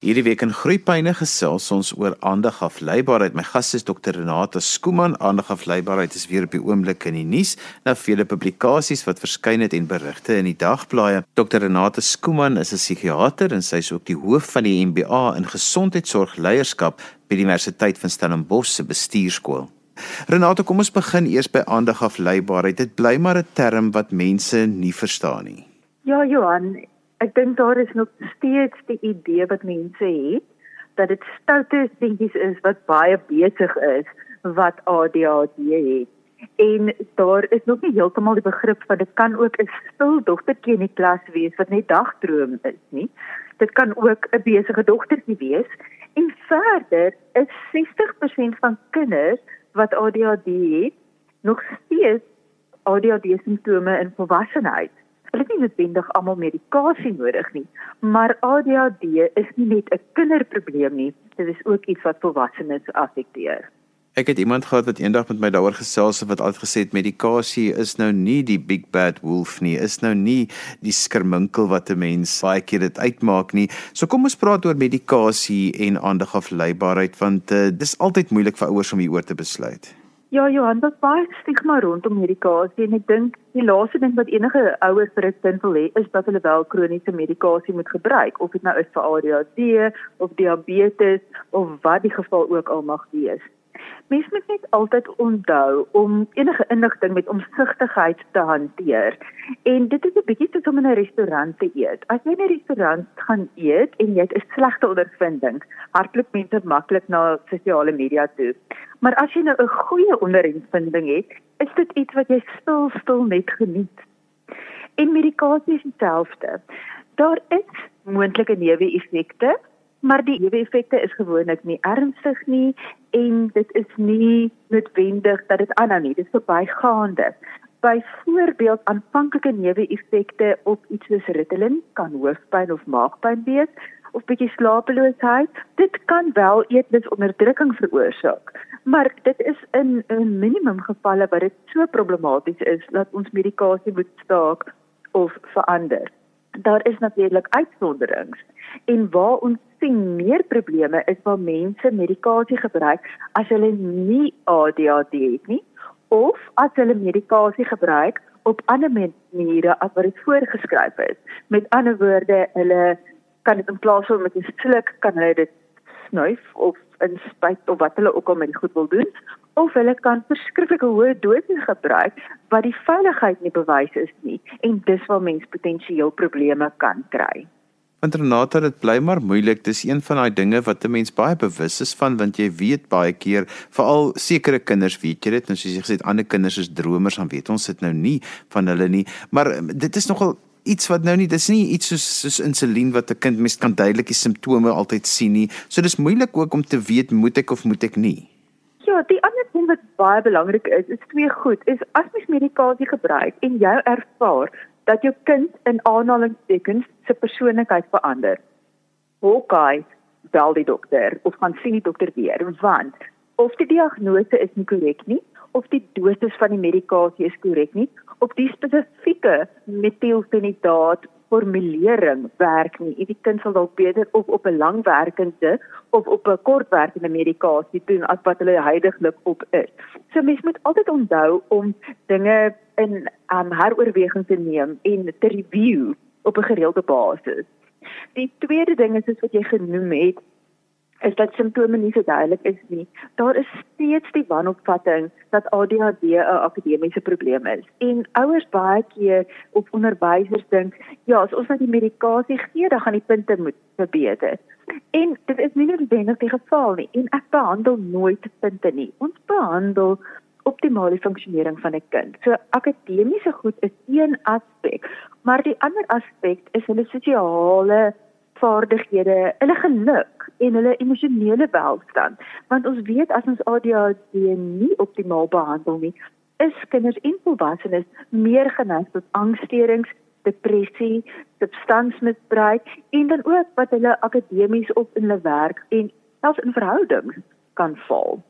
Hierdie week in Groepyne gesels ons oor aandagafleibaarheid. My gas is Dr Renata Skooman. Aandagafleibaarheid is weer op die oomblik in die nuus na vele publikasies wat verskyn het en berigte in die dagblaaie. Dr Renata Skooman is 'n psigiater en sy is ook die hoof van die MBA in gesondheidsorgleierskap by die Universiteit van Stellenbosch se bestuurskool. Renata, kom ons begin eers by aandagafleibaarheid. Dit bly maar 'n term wat mense nie verstaan nie. Ja, Johan, ek dink daar is nog steeds die idee wat mense het dat dit stoute dingetjies is wat baie besig is wat ADHD het. En daar is nog nie heeltemal die begrip van dit kan ook 'n stil dogtertjie in die klas wees wat net dagdroom is nie. Dit kan ook 'n besige dogtertjie wees. En verder is 60% van kinders wat ADHD het nog steeds ADHD simptome in volwassenheid hulle het nie noodwendig almal medikasie nodig nie, maar ADHD is nie net 'n kinderprobleem nie, dit is ook iets wat volwassenes affekteer. Ek het iemand gehad wat eendag met my daaroor gesels het wat altyd gesê het medikasie is nou nie die big bad wolf nie, is nou nie die skerminkel wat 'n mens baie keer dit uitmaak nie. So kom ons praat oor medikasie en aandagafleibaarheid want uh, dis altyd moeilik vir ouers om hieroor te besluit. Ja, Johan, dit baie stigma rondom medikasie en ek dink die laaste ding wat enige ouers vir 'n kind wil hê is dat hulle wel kroniese medikasie moet gebruik, of dit nou is vir ADHD of diabetes of wat die geval ook al mag wees. Mens moet net altyd onthou om enige inligting met omsigtigheid te hanteer. En dit is 'n bietjie soos om in 'n restaurant te eet. As jy in 'n restaurant gaan eet en jy het 'n slegte ondervinding, hardloop mense maklik na sosiale media toe. Maar as jy nou 'n goeie ondervinding het, is dit iets wat jy stil stil net geniet. En medikasie is dieselfde. Daar is moontlike neeweffekte maar die neeweffekte is gewoonlik nie ernstig nie en dit is nie noodwendig dat dit aanhou nie. Dit is verbygaande. Byvoorbeeld aanvanklike neeweffekte op iets soos Ritalin kan hoofpyn of maagpyn wees of bietjie slapeloosheid. Dit kan wel eetlusonderdrukking veroorsaak, maar dit is in 'n minimum gevalle waar dit so problematies is dat ons medikasie moet staak of verander. Daar is natuurlik uitsonderings en waar ons sien meer probleme is waar mense medikasie gebruik as hulle nie ADHD het nie of as hulle medikasie gebruik op ander maniere as wat dit voorgeskryf is. Met ander woorde, hulle kan dit in plaas van met 'n sluk kan hulle dit snuif of in spuit of wat hulle ook al met die goed wil doen of hulle kan verskriklike hoë doses gebruik wat die veiligheid nie bewys is nie en dis waar mens potensieel probleme kan kry. Want Renata, dit bly maar moeilik. Dis een van daai dinge wat 'n mens baie bewus is van want jy weet baie keer, veral sekere kinders weet jy dit, nou soos jy gesê het, ander kinders is dromers, dan weet ons dit nou nie van hulle nie. Maar eh, dit is nogal iets wat nou nie dis nie iets soos soos insulien wat 'n kind mes kan duidelik die simptome altyd sien nie. So dis moeilik ook om te weet moet ek of moet ek nie. Ja, die ander ding wat baie belangrik is, is twee goed. Is as mens medikasie gebruik en jou ervaar dat jou kind in aanhalingstekens se persoonlikheid verander. Hoekom bel die dokter of gaan sien die dokter weer want of die diagnose is nie korrek nie of die dosis van die medikasie is korrek nie of die spesifieke metielfenidaat formulering werk nie. Die kind sal dalk beter of op 'n langwerkende of op 'n kortwerkende medikasie doen as wat hulle heidaglik op is. So mens moet altyd onthou om dinge in um, heroorweging te neem en te review op 'n gereelde basis. Die tweede ding is soos wat jy genoem het, is dat simptome nie so duidelik is nie. Daar is steeds die wanopvatting dat ADHD 'n akademiese probleem is. En ouers baie keer op onderwysers dink, ja, as ons net die medikasie gee, dan gaan die punte moet verbeter. En dit is nie noodwendig die geval nie. En ek behandel nooit punte nie. Ons behandel optimale funksionering van 'n kind. So akademiese goed is een aspek, maar die ander aspek is hulle sosiale vaardighede, hulle geluk en hulle emosionele welstand. Want ons weet as ons ADHD nie optimaal behandel nie, is kinders en volwassenes meer geneig tot angsstoornisse, depressie, substansmisbruik en dan ook wat hulle akademies op in hulle werk en selfs in verhoudings kan val.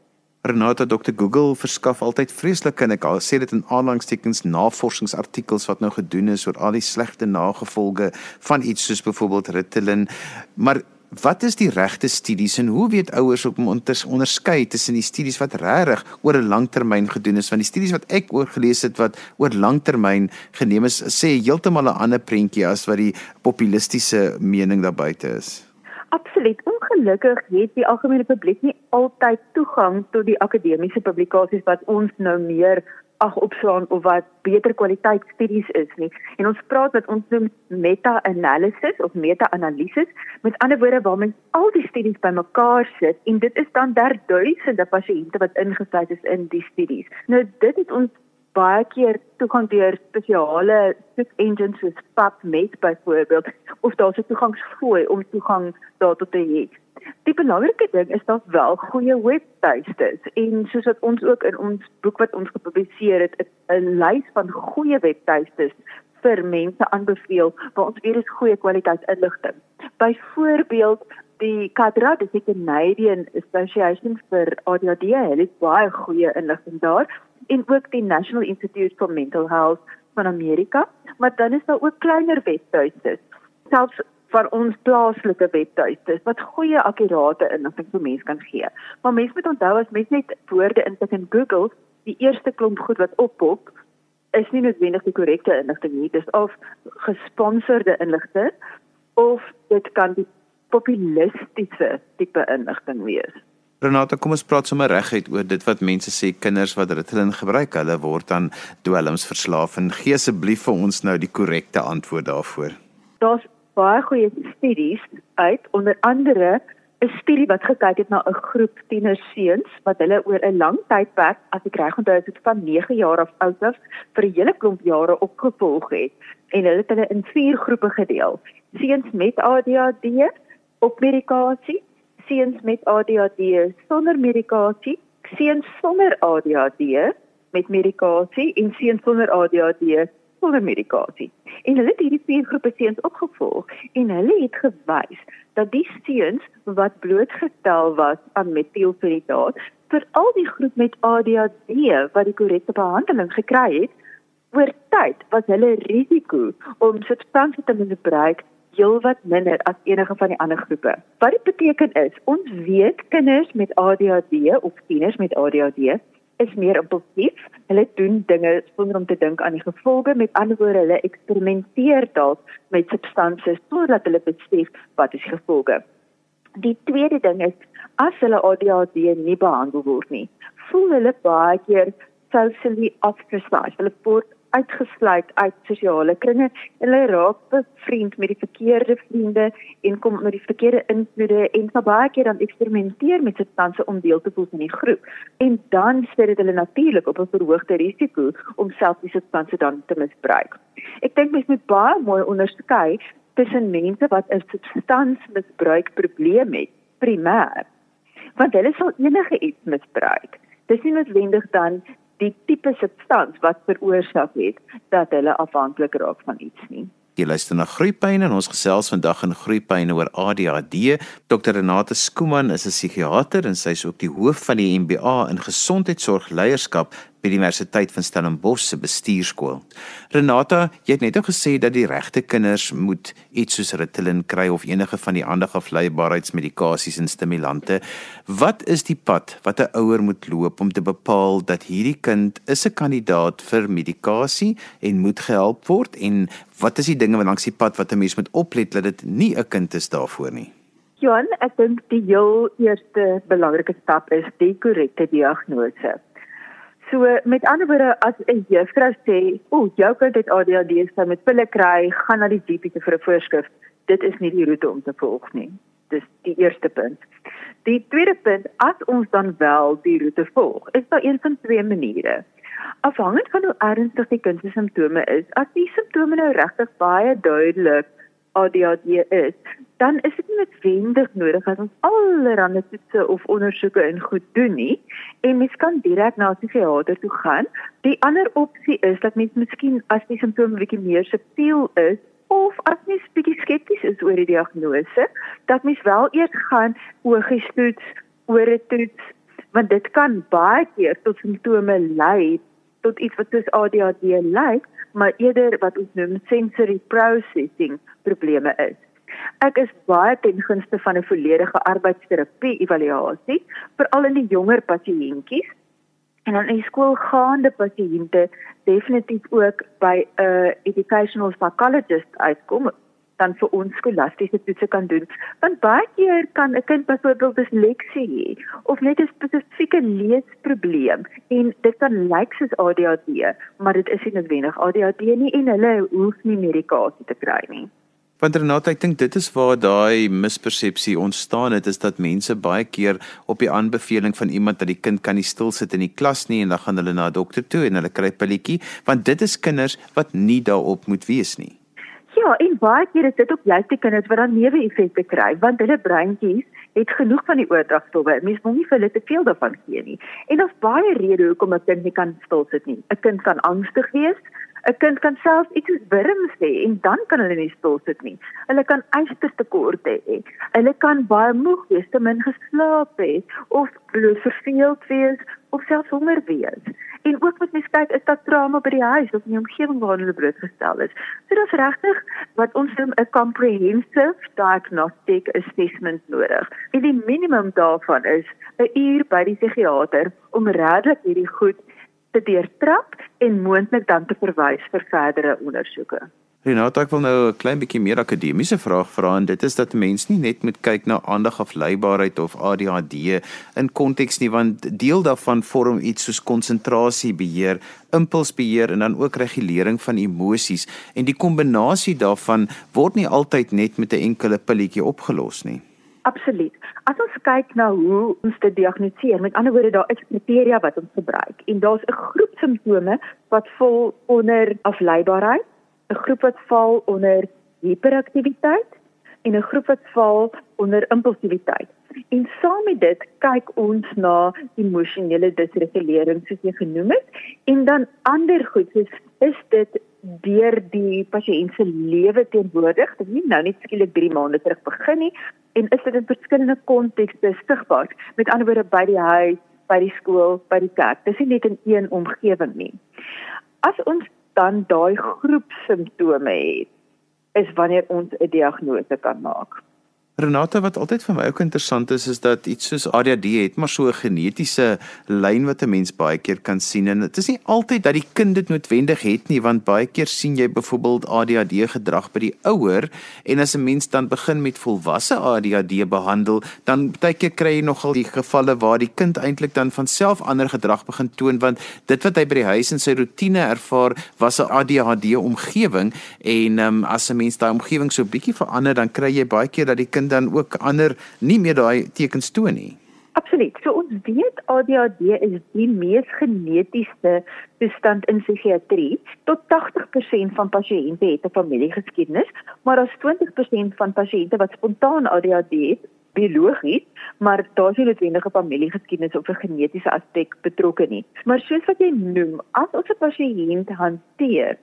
Renata Dr Google verskaf altyd vreeslike en ek sê dit in aanhalingstekens navorsingsartikels wat nou gedoen is oor al die slegte nagevolge van iets soos byvoorbeeld Ritalin maar Wat is die regte studies en hoe weet ouers om onderskei tussen die studies wat regtig oor 'n langtermyn gedoen is van die studies wat ek oor gelees het wat oor langtermyn geneem is sê heeltemal 'n ander prentjie as wat die populistiese mening daar buite is? Absoluut. Ongelukkig het die algemene publiek nie altyd toegang tot die akademiese publikasies wat ons nou meer ag opslaan of wat beter kwaliteit studies is nie. En ons praat wat ons noem meta-analysis of meta-analises. Met ander woorde waar mens al die studies bymekaar sit en dit is dan daar duisende pasiënte wat ingesluit is in die studies. Nou dit het ons baie keer toegang deur spesiale soek engines soos PubMed byvoorbeeld of daar se toegangsfooi om toegang daartoe te hê. Die belangrike ding is dat wel goeie webtuistes en soos wat ons ook in ons boek wat ons gepubliseer het 'n lys van goeie webtuistes vir mense aanbeveel waar ons weer eens goeie kwaliteit inligting. Byvoorbeeld die CADRA, die Canadian Association for ADHD, het baie goeie inligting daar en ook die National Institute for Mental Health van Amerika, maar dan is daar ook kleiner webtuistes. Selfs van ons plaaslike webtuistes wat goeie akkurate inligting vir mense kan gee. Maar mense moet onthou as mens net woorde intik in Google, die eerste klomp goed wat oppop is nie noodwendig die korrekte inligting nie. Dis of gesponsorde inligting of dit kan die populistiese tipe inligting wees. Renata, kom ons praat sommer reguit oor dit wat mense sê kinders wat Ritalin gebruik, hulle word dan dwelms verslaaf. En gee asseblief vir ons nou die korrekte antwoord daarvoor. Daar's baie goeie studies uit. Onder andere 'n studie wat gekyk het na 'n groep tienerseuns wat hulle oor 'n lang tydperk as ek reg onthou het van 9 jaar af oud af vir 'n hele klomp jare opgevolg het. En hulle het hulle in vier groepe gedeel. Seuns met ADHD op medikasie seuns met ADHD sonder medikasie seuns sonder ADHD met medikasie en seuns sonder ADHD sonder medikasie. En hulle het hierdie vier groepe seuns opgevolg en hulle het gewys dat die seuns wat blootgestel was aan metielfenidaat vir al die groep met ADHD wat die korrekte behandeling gekry het, oor tyd was hulle risiko om substansie te misbruik heelwat minder as enige van die ander groepe. Wat dit beteken is, ons weet kinders met ADHD of tieners met ADHD is meer impulsief. Hulle doen dinge sonder om te dink aan die gevolge. Met ander woorde, hulle eksperimenteer dalk met substansies sodat hulle besef wat is die gevolge. Die tweede ding is as hulle ADHD nie behandel word nie, voel hulle baie keer socially ostracized. Hulle word uitgesluit uit sosiale kringe en hulle raak bevriend met die verkeerde vriende en kom met die verkeerde invloede en sal baie keer dan eksperimenteer met substansies om deel te voel van die groep en dan sit dit hulle natuurlik op 'n verhoogde risiko om self die substansie dan te misbruik. Ek dink mens moet baie mooi onderskei tussen mense wat 'n substansmisbruik probleem het primêr want hulle sal enige iets misbruik. Dis nie noodwendig dan die tipe substans wat veroorsaak het dat hulle afhanklik raak van iets nie. Jy luister na Groepyne en ons gesels vandag in Groepyne oor ADHD. Dr Renate Skooman is 'n psigiater en sy is ook die hoof van die MBA in gesondheidsorgleierskap by die Universiteit van Stellenbosch se bestuurskool. Renata, jy het net ook gesê dat die regte kinders moet iets soos Ritalin kry of enige van die ander afleibaarheidsmedikasies en stimulante. Wat is die pad wat 'n ouer moet loop om te bepaal dat hierdie kind is 'n kandidaat vir medikasie en moet gehelp word en wat is die dinge wat langs die pad wat 'n mens moet oplet dat dit nie 'n kind is daarvoor nie? Johan, ek dink die heel eerste belangrike stap is die korrekte diagnose. So met ander woorde as 'n juffrou sê, "O, jou kind het ADHD, sy moet pille kry, gaan na die GP vir 'n voorskrif." Dit is nie die roete om te volg nie. Dis die eerste punt. Die tweede punt, as ons dan wel die roete volg, is daar een van twee maniere. Afhangend van hoe ernstig die kind se simptome is, as die simptome nou regtig baie duidelik ADHD is, dan is dit nie noodwendig nodig dat ons allerlei toetse of ondersoeke in goed doen nie en mens kan direk na 'n psigiater toe gaan. Die ander opsie is dat mens miskien as die simptome bietjie meer subtiel is of as mens bietjie skepties is oor die diagnose, dat mens wel eers gaan oogies toets, ore toets, want dit kan baie keer tot simptome lei tot iets wat soos ADHD lyk, maar eerder wat ons noem sensory processing probleme is. Ek is baie ten gunste van 'n volledige arbeidsterapie evaluasie, veral in die jonger pasiëntjies. En dan in skoolgaande pasiënte definitief ook by 'n uh, educational psychologist uitkom dan vir ons skolastiese toetse kan doen. Want baie keer kan 'n kind byvoorbeeld disleksie hê of net 'n spesifieke leesprobleem en dit kan lyk soos ADHD, maar dit is nie noodwendig ADHD nie en hulle hoef nie medikasie te kry nie. Want Renata, ek dink dit is waar daai mispersepsie ontstaan het, is dat mense baie keer op die aanbeveling van iemand dat die kind kan nie stil sit in die klas nie en dan gaan hulle na 'n dokter toe en hulle kry pilletjie, want dit is kinders wat nie daarop moet wees nie. Ja, en baie keer is dit ook juist die kinders wat dan neeweffekte kry, want hulle breintjies het genoeg van die oordragstowwe. Mens moet nie vir hulle te veel daarvan gee nie. En daar's baie redes hoekom 'n kind nie kan stil sit nie. 'n Kind kan angstig wees, 'n kind kan self iets soos wurms hê en dan kan hulle nie stil sit nie. Hulle kan ystertekort hê. Hulle kan baie moeg wees, te min geslaap het of verveeld wees of selfs honger wees. En ook met mens kyk is daar trauma by die huis of in die omgewing waar hulle blootgestel is. So dis regtig wat ons noem 'n comprehensive diagnostic assessment nodig. En die minimum daarvan is 'n uur by die psigiater om regtig hierdie goed te deurtrap en moontlik dan te verwys vir verdere ondersoeke. Renata, ek wil nou 'n klein bietjie meer akademiese vraag vra en dit is dat mense nie net moet kyk na aandagafleibaarheid of ADHD in konteks nie want deel daarvan vorm iets soos konsentrasiebeheer, impulsbeheer en dan ook regulering van emosies en die kombinasie daarvan word nie altyd net met 'n enkele pilletjie opgelos nie. Absoluut. As ons kyk na hoe ons dit diagnoseer, met ander woorde daar is kriteria wat ons gebruik en daar's 'n groep simptome wat val onder afleibaarheid 'n groep wat val onder hiperaktiwiteit en 'n groep wat val onder impulsiwiteit. En saam met dit kyk ons na emosionele disregulering soos jy genoem het en dan ander goed soos is dit deur die pasiënt se lewe teenwoordig, dit nie nou net skielik 3 maande terug begin nie en is dit in verskillende kontekste sigbaar, met ander woorde by die huis, by die skool, by die kerk. Dis nie net in een omgewing nie. As ons dan daai groep simptome het, is wanneer ons 'n diagnose kan maak. Renata wat altyd vir my ook interessant is is dat iets soos ADHD het maar so 'n genetiese lyn wat 'n mens baie keer kan sien. En dit is nie altyd dat die kind dit noodwendig het nie want baie keer sien jy byvoorbeeld ADHD gedrag by die ouer. En as 'n mens dan begin met volwasse ADHD behandel dan baie keer kry jy nogal die gevalle waar die kind eintlik dan van self ander gedrag begin toon want dit wat hy by die huis in sy rotine ervaar was 'n ADHD omgewing. En um, as 'n mens daai omgewing so bietjie verander dan kry jy baie keer dat die kind dan ook ander nie meer daai tekens toon nie. Absoluut. So ons weet ADHD is die mees genetiese toestand in psigiatrie. Tot 80% van pasiënte het 'n familiegeskiedenis, maar daar's 20% van pasiënte wat spontaan ADHD het biologies, maar daar is nie noodwendig 'n familiegeskiedenis of 'n genetiese aspek betrokke nie. Maar soos wat jy noem, as ons 'n pasiënt hanteer,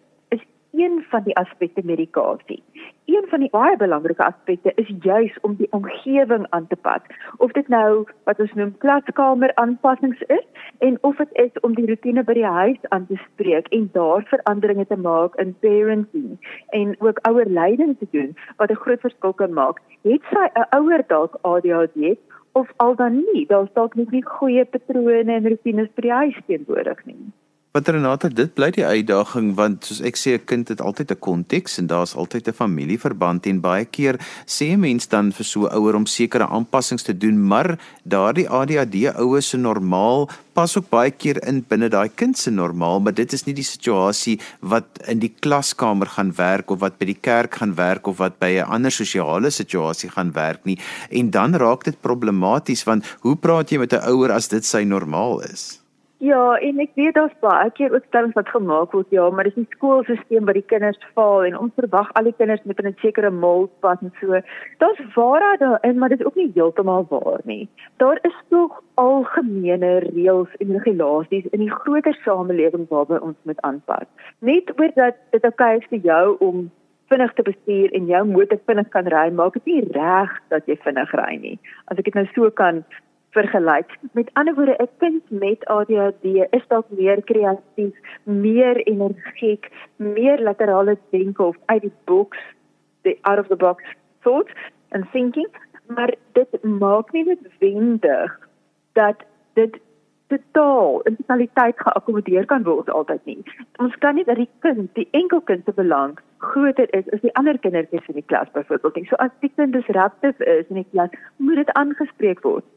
een van die aspekte medikasie een van die baie belangrike aspekte is juis om die omgewing aan te pas. Of dit nou wat ons noem klaskamer aanpassings is en of dit is om die rotine by die huis aan te spreek en daar veranderinge te maak in parenting en ook ouer leiding te doen wat 'n groot verskil kan maak. Het sy 'n ouer dalk ADHD of al dan nie, daar's dalk nie goeie patrone en rotines by die huis teenwoordig nie. Want Renata, dit bly die uitdaging want soos ek sê 'n kind het altyd 'n konteks en daar's altyd 'n familieverband en baie keer sê 'n mens dan vir so ouer om sekere aanpassings te doen, maar daardie ADHD ouers se normaal pas ook baie keer in binne daai kind se normaal, maar dit is nie die situasie wat in die klaskamer gaan werk of wat by die kerk gaan werk of wat by 'n ander sosiale situasie gaan werk nie. En dan raak dit problematies want hoe praat jy met 'n ouer as dit sy normaal is? Ja, en ek weet daar's baie keer ook stellings wat gemaak word, ja, maar dis die skoolstelsel wat die kinders val en ons verwag al die kinders moet in 'n sekere mold pas en so. Daar's waarheid daarin, maar dit is ook nie heeltemal waar nie. Daar is tog algemene reëls en regulasies in die groter samelewing waarby ons moet aanpas. Net oor dat dit okay is vir jou om vinnig te bestuur en jou motor vinnig kan ry, maak dit nie reg dat jy vinnig ry nie. As ek dit nou so kan vergelyk. Met ander woorde, 'n kind met ADHD is dalk meer kreatief, meer energiek, meer laterale denke of uit die boks, die out of the box thought and thinking, maar dit maak nie noodwendig dat dit totaal in totaliteit geakkommodeer kan word altyd nie. Ons kan nie dat die kind, die enkelkind se belang groter is as die ander kindertjies in die klas byvoorbeeld nie. So as die kind disruptief is in die klas, moet dit aangespreek word.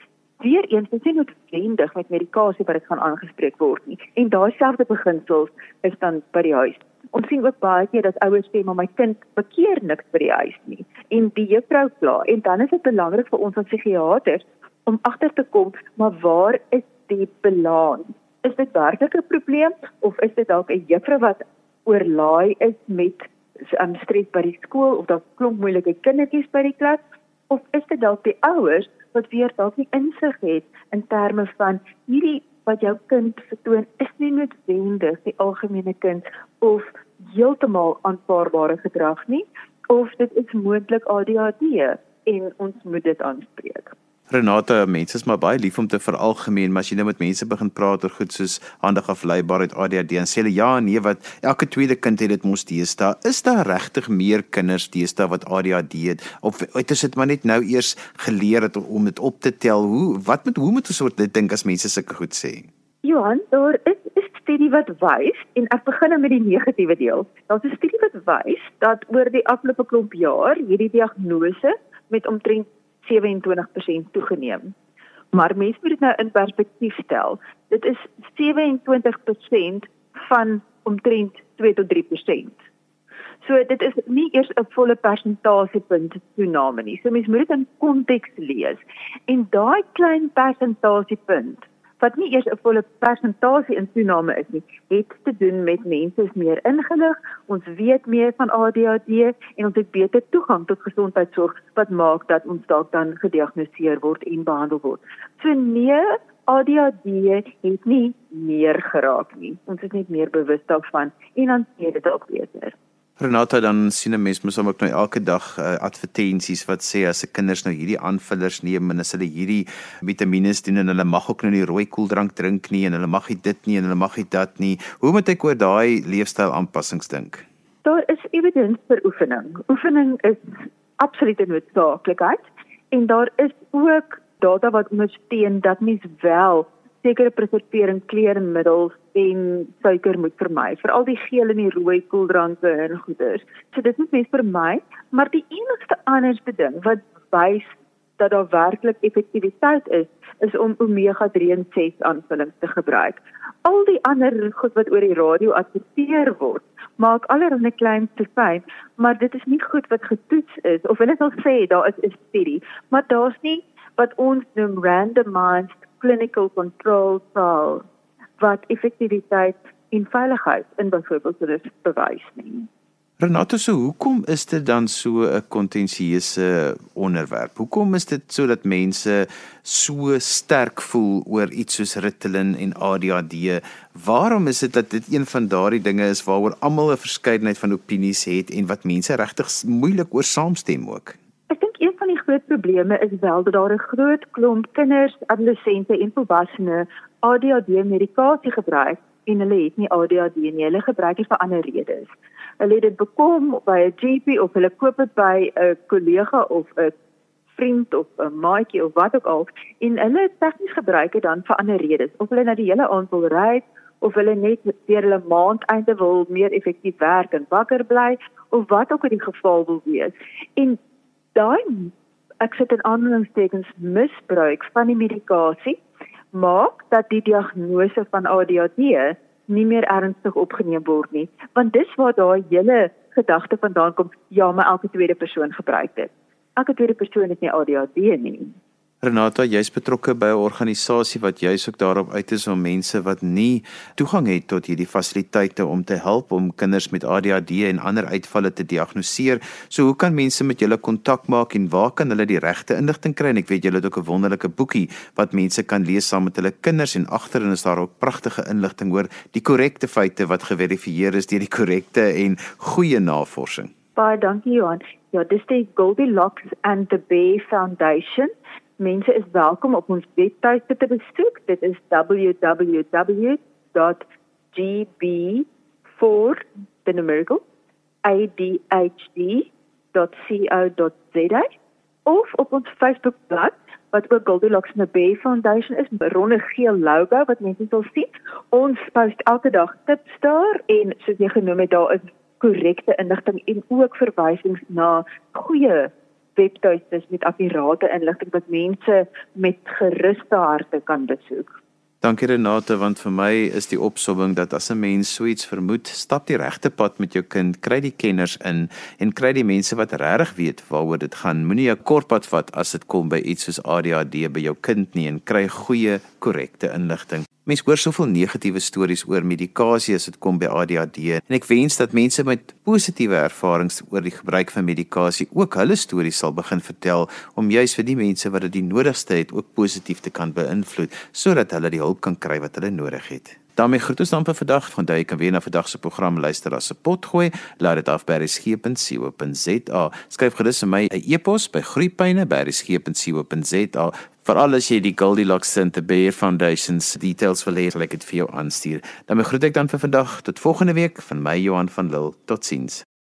Weereens, dit is nie noodwendig met medikasie wat dit gaan aangespreek word nie. En daai selfde beginsels is dan by die huis. Ons sien ook baie keer dat ouers sê maar my kind bekeer niks by die huis nie en die juffrou kla en dan is dit belangrik vir ons as psigiaters om agter te kom maar waar is die balans? Is dit werklik 'n probleem of is dit dalk 'n juffrou wat oorlaai is met um, stres by die skool of dalk klomp moeilike kindertjies by die klas of is dit dalk die ouers wat weer dalk nie insig het in terme van hierdie wat jou kind vertoon is nie noodwendig die algemene kind of heeltemal aanvaarbare gedrag nie of dit is moontlik ADHD en ons moet dit aanspreek. Renata, mense is maar baie lief om te veralgemeen, maar as jy nou met mense begin praat oor goed soos handig afleibaarheid ADHD en sê hulle ja nee wat elke tweede kind het dit mos deesdae. Is daar regtig meer kinders deesdae wat ADHD het of het dit maar net nou eers geleer het om dit op te tel? Hoe wat moet hoe moet ons soort dit dink as mense sulke goed sê? Johan, daar is 'n studie wat wys en ek begin nou met die negatiewe deel. Daar's 'n studie wat wys dat oor die afgelope klomp jaar hierdie diagnose met omtrent 27% toegeneem. Maar mense moet dit nou in perspektief stel. Dit is 27% van omtrent 2 tot 3%. So dit is nie eers 'n volle persentasiepunt toename nie. So mense moet dit in konteks lees. En daai klein persentasiepunt wat nie eers 'n volle persentasie in toename is nie, het te doen met mense is meer ingelig, ons weet meer van ADHD en ons het beter toegang tot gesondheidsorg wat maak dat ons dalk dan gediagnoseer word en behandel word. So nee, ADHD het nie meer geraak nie. Ons is net meer bewus daarvan en dan sien dit ook beter. Renata dan sien 'n mens mos ook nou elke dag uh, advertensies wat sê as se kinders nou hierdie aanvullers neem en as hulle hierdie vitamiene doen en hulle mag ook nou nie rooi koeldrank drink nie en hulle mag nie dit nie en hulle mag nie dat nie. Hoe moet ek oor daai leefstyl aanpassings dink? Daar is evidens vir oefening. Oefening is absoluut noodsaaklikheid en daar is ook data wat ondersteun dat mens wel sekere preservering kleurmiddels en suiker moet vermy veral die geel en die rooi koeldranke en goeders. So dit moet mens vermy, maar die enigste anderste ding wat wys dat daar werklik effektiwiteit is, is om omega-3 en 6 aanvullings te gebruik. Al die ander goed wat oor die radio adverteer word, maak allerlei klein stofyn, maar dit is nie goed wat getoets is of hulle sal sê daar is 'n studie, maar daar's nie wat ons noem randomized clinical control trial wat effektiwiteit en veiligheid in byvoorbeeld dit bewys nie. Renate, so hoekom is dit dan so 'n kontensieuse onderwerp? Hoekom is dit sodat mense so sterk voel oor iets soos Ritalin en ADHD? Waarom is dit dat dit een van daardie dinge is waaroor almal 'n verskeidenheid van opinies het en wat mense regtig moeilik oor saamstem ook? Groot probleme is wel dat daar 'n groot klomp kinders, adolessente en volwassenes ADHD medikasie gebruik en hulle het nie ADHD nie, hulle gebruik dit vir ander redes. Hulle het dit bekom by 'n GP of hulle koop dit by 'n kollega of 'n vriend of 'n maatjie of wat ook al en hulle tegnies gebruik dit dan vir ander redes. Of hulle na die hele aand wil ry of hulle net deur hulle maand einde wil meer effektief werk en wakker bly of wat ook al die geval wil wees. En daai ek sit in aanhalingstekens misbruik van die medikasie maak dat die diagnose van ADHD nie meer ernstig opgeneem word nie want dis waar daai hele gedagte vandaan kom ja maar elke tweede persoon gebruik dit. Elke tweede persoon het nie ADHD nie Renata, jy's betrokke by 'n organisasie wat juis ook daarop uit is om mense wat nie toegang het tot hierdie fasiliteite om te help om kinders met ADHD en ander uitvalle te diagnoseer. So hoe kan mense met julle kontak maak en waar kan hulle die regte inligting kry? En ek weet julle het ook 'n wonderlike boekie wat mense kan lees saam met hulle kinders en agterin is daar ook pragtige inligting oor die korrekte feite wat geverifieer is deur die korrekte en goeie navorsing. Baie dankie Johan. Ja, dis die Goldilocks and the Bear Foundation mense is welkom op ons webtuiste te besoek. Dit is www.gb4 the numerical adhd goldilocks.co.za of op ons Facebookblad wat ook Goldilocks and the Bear Foundation is, ronde geel logo wat mense sal sien. Ons post elke dag tips daar en soos jy genoem het, daar is korrekte inligting en ook verwysings na goeie webtuistes met akkurate inligting wat mense met geruste harte kan besoek. Dankie Renate want vir my is die opsomming dat as 'n mens so iets vermoed, stap die regte pad met jou kind, kry die kenners in en kry die mense wat regtig weet waaroor dit gaan. Moenie 'n kort pad vat as dit kom by iets soos ADHD by jou kind nie en kry goeie, korrekte inligting. Mense hoor soveel negatiewe stories oor medikasie as dit kom by ADHD en ek wens dat mense met positiewe ervarings oor die gebruik van medikasie ook hulle stories sal begin vertel om juis vir die mense wat dit die nodigste het ook positief te kan beïnvloed sodat hulle die hulp kan kry wat hulle nodig het. Daarmee groet ons dan vir vandag. Van jy kan weer na vandag se program luister as 'n pot gooi. Laat dit af by resgep.co.za. Skryf gerus vir my 'n e-pos by groeipyne@resgep.co.za. Veral as jy die Goldilocks Center Bear Foundation's details wil hê, sal ek dit vir jou aanstuur. Dan groet ek dan vir vandag tot volgende week van my Johan van Lille. Totsiens.